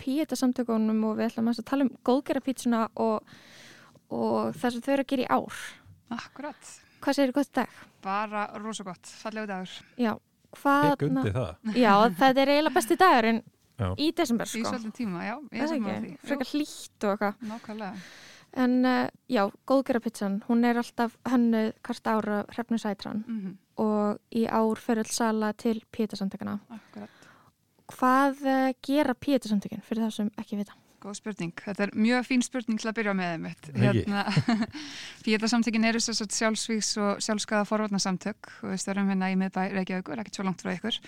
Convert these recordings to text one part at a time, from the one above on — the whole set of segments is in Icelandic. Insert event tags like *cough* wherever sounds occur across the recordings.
píetasamtökunum og við ætlum að tala um góðgerapítsuna og, og það sem þau eru að gera í ár. Akkurat. Hvað segir þið gott dag? Bara rosa gott, fallegu dagur. Já, hvað... Ég gundi það. Já, þetta er eiginlega besti dagurinn Já. í desember, Í sko. svolítið tíma, já. Ég Það er ekki, frekar hlýtt og eitthvað. Nákvæmlega. En uh, já, góðgerapítsan, hún er alltaf hönnuð hvert ára hrefnu sætran Mm og í ár fyrir all sala til píetasamtökuna. Akkurat. Hvað uh, gera píetasamtökin fyrir það sem ekki vita? Góð spurning. Þetta er mjög fín spurning til að byrja með. Ekki. Hérna, *laughs* Píetasamtökin eru svo sjálfsvíks og sjálfskaða forvarnasamtök og við störum hérna í miðbæ Reykjavíkur, ekkert svo langt frá ykkur.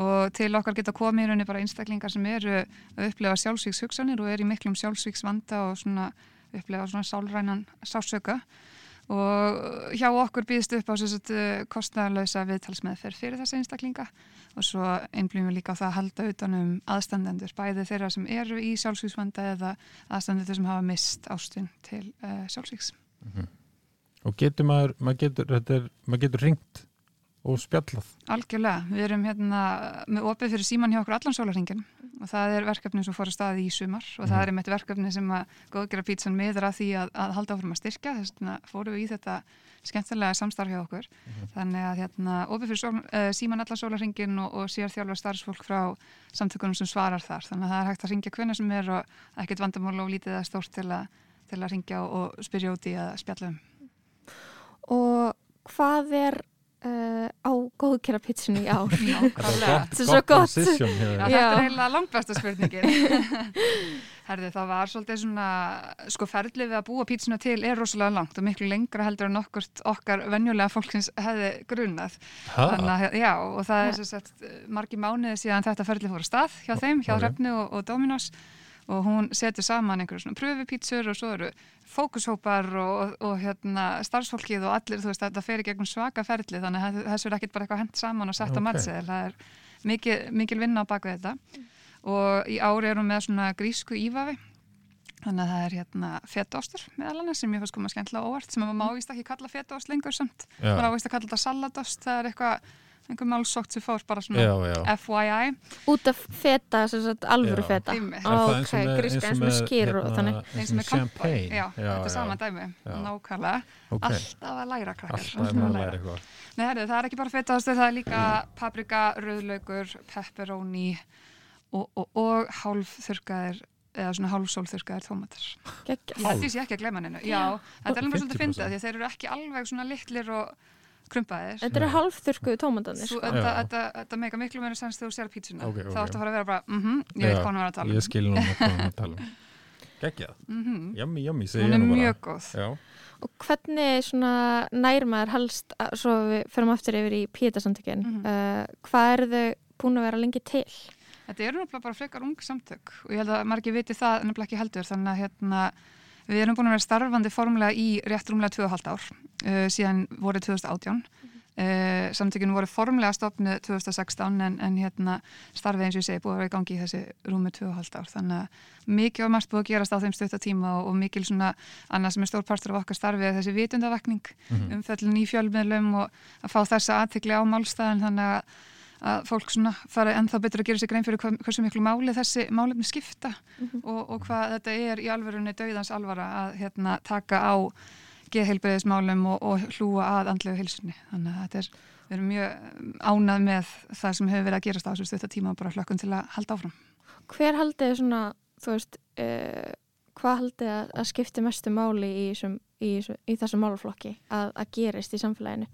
Og til okkar geta komið í rauninni bara einstaklingar sem eru að upplefa sjálfsvíks hugsanir og eru í miklum sjálfsvíks vanda og svona upplefa svona sálrænan sásöka. Og hjá okkur býðist upp á kostnæðalösa viðtalsmeðferð fyrir þessa einstaklinga og svo einblýmum við líka á það að halda utanum aðstandendur, bæði þeirra sem eru í sjálfsvíksvanda eða aðstandendur sem hafa mist ástun til uh, sjálfsvíks. Og getur maður, maður getur, er, getur ringt og spjallað. Algjörlega, við erum hérna með opið fyrir síman hjá okkur allan sólarringin og það er verkefni sem fór að staði í sumar og það er einmitt verkefni sem að góðgera pítsan miður að því að, að halda áfram að styrkja. Þess vegna fórum við í þetta skemmtilega samstarf hjá okkur. Þannig að hérna opið fyrir sól, uh, síman allan sólarringin og, og sér þjálfa starfsfólk frá samtökunum sem svarar þar. Þannig að það er hægt að ringja hvenna sem er og ekkert vandamál og lítið eða stórt til að, til að ringja og, og spyrja út í að spjalla um. Og hvað er uh, á góðgerapítsinu í ár? Þetta er svo gott. Þetta er eiginlega langt besta spurningin. *laughs* Herði, það var svolítið svona, sko ferlið við að búa pítsuna til er rosalega langt og miklu lengra heldur en okkurt okkar venjulega fólksins hefði grunað. Ha? Þannig að, já, og það er sem sagt margi mánuði síðan þetta ferlið fór að stað hjá þeim, hjá. Hrefnu og, og Dominos og hún setur saman einhverju svona pröfupítsur og svo eru fókushópar og, og, og hérna, starfsfólkið og allir, þú veist, þetta fer í gegnum svaka ferli þannig að þessu er ekkit bara eitthvað hent saman og sett Ok. á matseðil, það er mikil, mikil vinna á baku þetta og í ári erum við með svona grísku ívafi þannig að það er hérna fetaostur meðal annars sem ég fannst koma skemmtilega óvart sem maður má víst ekki kalla fetaost lengur samt Já. maður á víst að kalla þetta saladost það er eitthvað, einhver málsókt sem fór bara svona Já, já. FYI Út af feta, sem sagt alvöru Já. feta. Ok, gríska eins og með skýr og hérna, þannig. eins og með kampa champagne. þetta er sama dæmi, nákvæmlega Ok, alltaf að læra krakkar er að það er ekki bara fetaostur, það er líka paprika, rauðlaugur, pepperoni og, og, og hálfþurkaðir eða svona hálfsólþurkaðir tómatar. Ég því sé ekki að gleyma hennu. Þetta er alveg svolítið 50%. fyndið því að þeir eru ekki alveg svona litlir og krumpaðir. Þetta eru hálfþurkuðu tómatanir. Sko. þetta, Já. þetta, þetta meika miklu meira sens þegar þú sér pítsuna. Ok, ok. Þá áttu að fara að vera bara, mhm, ég veit hvað hann var að tala um. Ég skil nú hvað hann er að tala um. Geggjað. Mhm. Yummy, yummy, segi Hún ég er nú bara. mjög góð. Já. Og hvernig svona nær maður helst, að- svo við förum aftur yfir í píetasamtökin, Mhm. uh, hvað eru þau búin að vera lengi til? Þetta eru nefnilega bara frekar ung samtök og ég held að margir viti það nefnilega ekki heldur þannig að hérna, við erum búin að vera starfandi formulega í rétt rúmlega 2,5 ár uh, síðan voru 2018 uh, samtökinu voru formulega stopnið 2016 en, en hérna, starfið eins og ég segi búið að vera í gangi í þessi rúmi 2,5 ár. Þannig að mikið var margt búið að gerast á þeim stöttatíma og, og mikil svona annað sem er stór partur af okkar starfið er þessi vitundavakning Mhm. umföllin í fjölmiðlum og að fá þessa aðtikli á málstæðin þannig að, að fólk svona fara ennþá betur að gera sér grein fyrir hva, hversu miklu máli þessi málefni skipta og, og hvað þetta er í alvörunni dauðans alvara að hérna, taka á geðheilbreyðismálum og, og hlúa að andlegu hilsunni þannig að þetta er, við erum mjög ánað með það sem hefur verið að gerast á þessu stutta og bara hlökkum til að halda áfram Hver haldið svona, þú veist, uh, hvað haldið að, að skipti mestu máli í, þessum, í, þessu- í þessum málflokki að, að gerist í samfélaginu?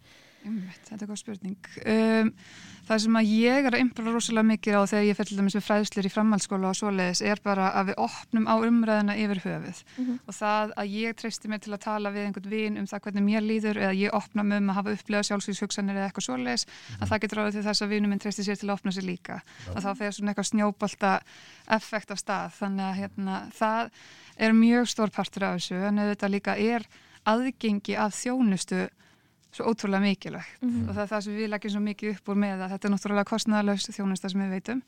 Einmitt, þetta er góð spurning. Um, það sem að ég er að impra rosalega mikið á þegar ég fer til dæmis við fræðslir í framhaldsskóla og svoleiðis er bara að við opnum á umræðina yfir höfuð. Mhm. og það að ég treysti mér til að tala við einhvern vin um það hvernig mér líður eða ég opna mig um að hafa upplegað sjálfsvíðshugsanir eða eitthvað svoleiðis að það getur ráðið til þess að vinum minn treysti sér til að opna sér líka. Og þá fer svona eitthvað snjóbolta effekt af stað. Þannig að hérna, það er mjög stór partur af þessu. En auðvitað líka er aðgengi að þjónustu svo ótrúlega mikilvægt. Mhm. og það er það sem við leggjum svo mikið upp úr með að þetta er náttúrulega kostnæðalaus þjónusta sem við veitum.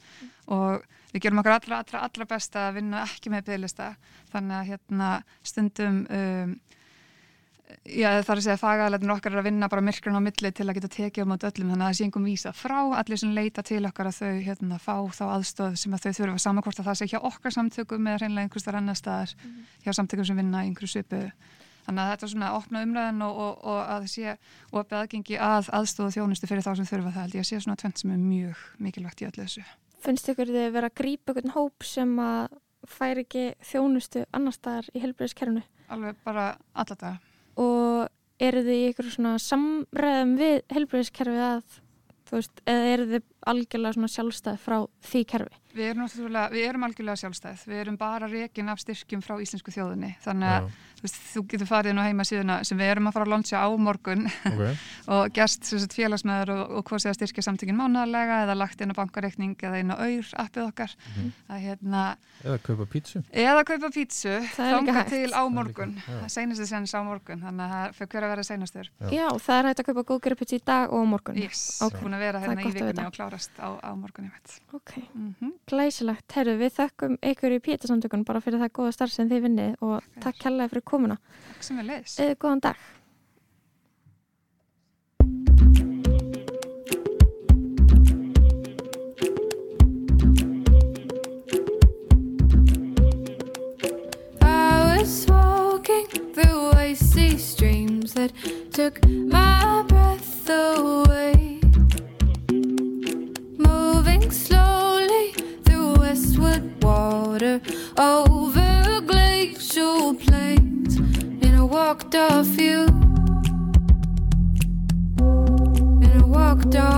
Og við gerum okkar allra, allra, allra besta að vinna ekki með bygglista þannig að hérna stundum um, Já, það er að segja fagaðalegin okkar er að vinna bara myrkrun á milli til að geta tekið um át öllum. Þannig að það sé einhverjum vísa frá allir sem leita til okkar að þau hérna, fá þá aðstöð sem að þau þurfa. Samankvort að það sé hjá okkar samtökum eða þannig að þetta er svona að opna umræðin og, og, og að sé opið aðgengi að aðstöðu þjónustu fyrir þá sem þurfa það ég sé svona tvent sem er mjög mikilvægt í öllu þessu. Finnst ykkur þið vera að grípa einhvern hóp sem að fær ekki þjónustu annar staðar í helbriðiskerfunu? Alveg bara alla daga og eru þið í ykkur svona samræðum við helbriðiskerfið að þú veist, eða eru þið algjörlega svona sjálfstæð frá því kerfi? Við erum, við erum algjörlega sjálfstæð, við erum bara reygin af styrkjum frá íslensku þjóðinni. Þannig að þú, veist, þú getur farið inn á heima síðuna sem við erum að fara að launcha á morgun *laughs* okay. og gæst félagsmeður og, og hvort sé að styrkja samtökin mánalega eða lagt inn á bankareikning eða inn á auður appið okkar. Mm -hmm. að, hérna, Eða kaupa pítsu. Eða kaupa pítsu, þanga til á morgun. það seinast er senast á morgun þannig að það fyrir hver að vera seinastur. Já. Já, það er hægt að kaupa góðgerið pítsu í dag og morgun. Yes, okay. Klárast á, á morgun Ok, mm -hmm. glæsilegt. Herru, við þakkum ykkur í pítasamtökun bara fyrir það góða starf sem þið vinnið og takk kærlega fyrir komuna. Takk sem við leys Eða góðan dag don't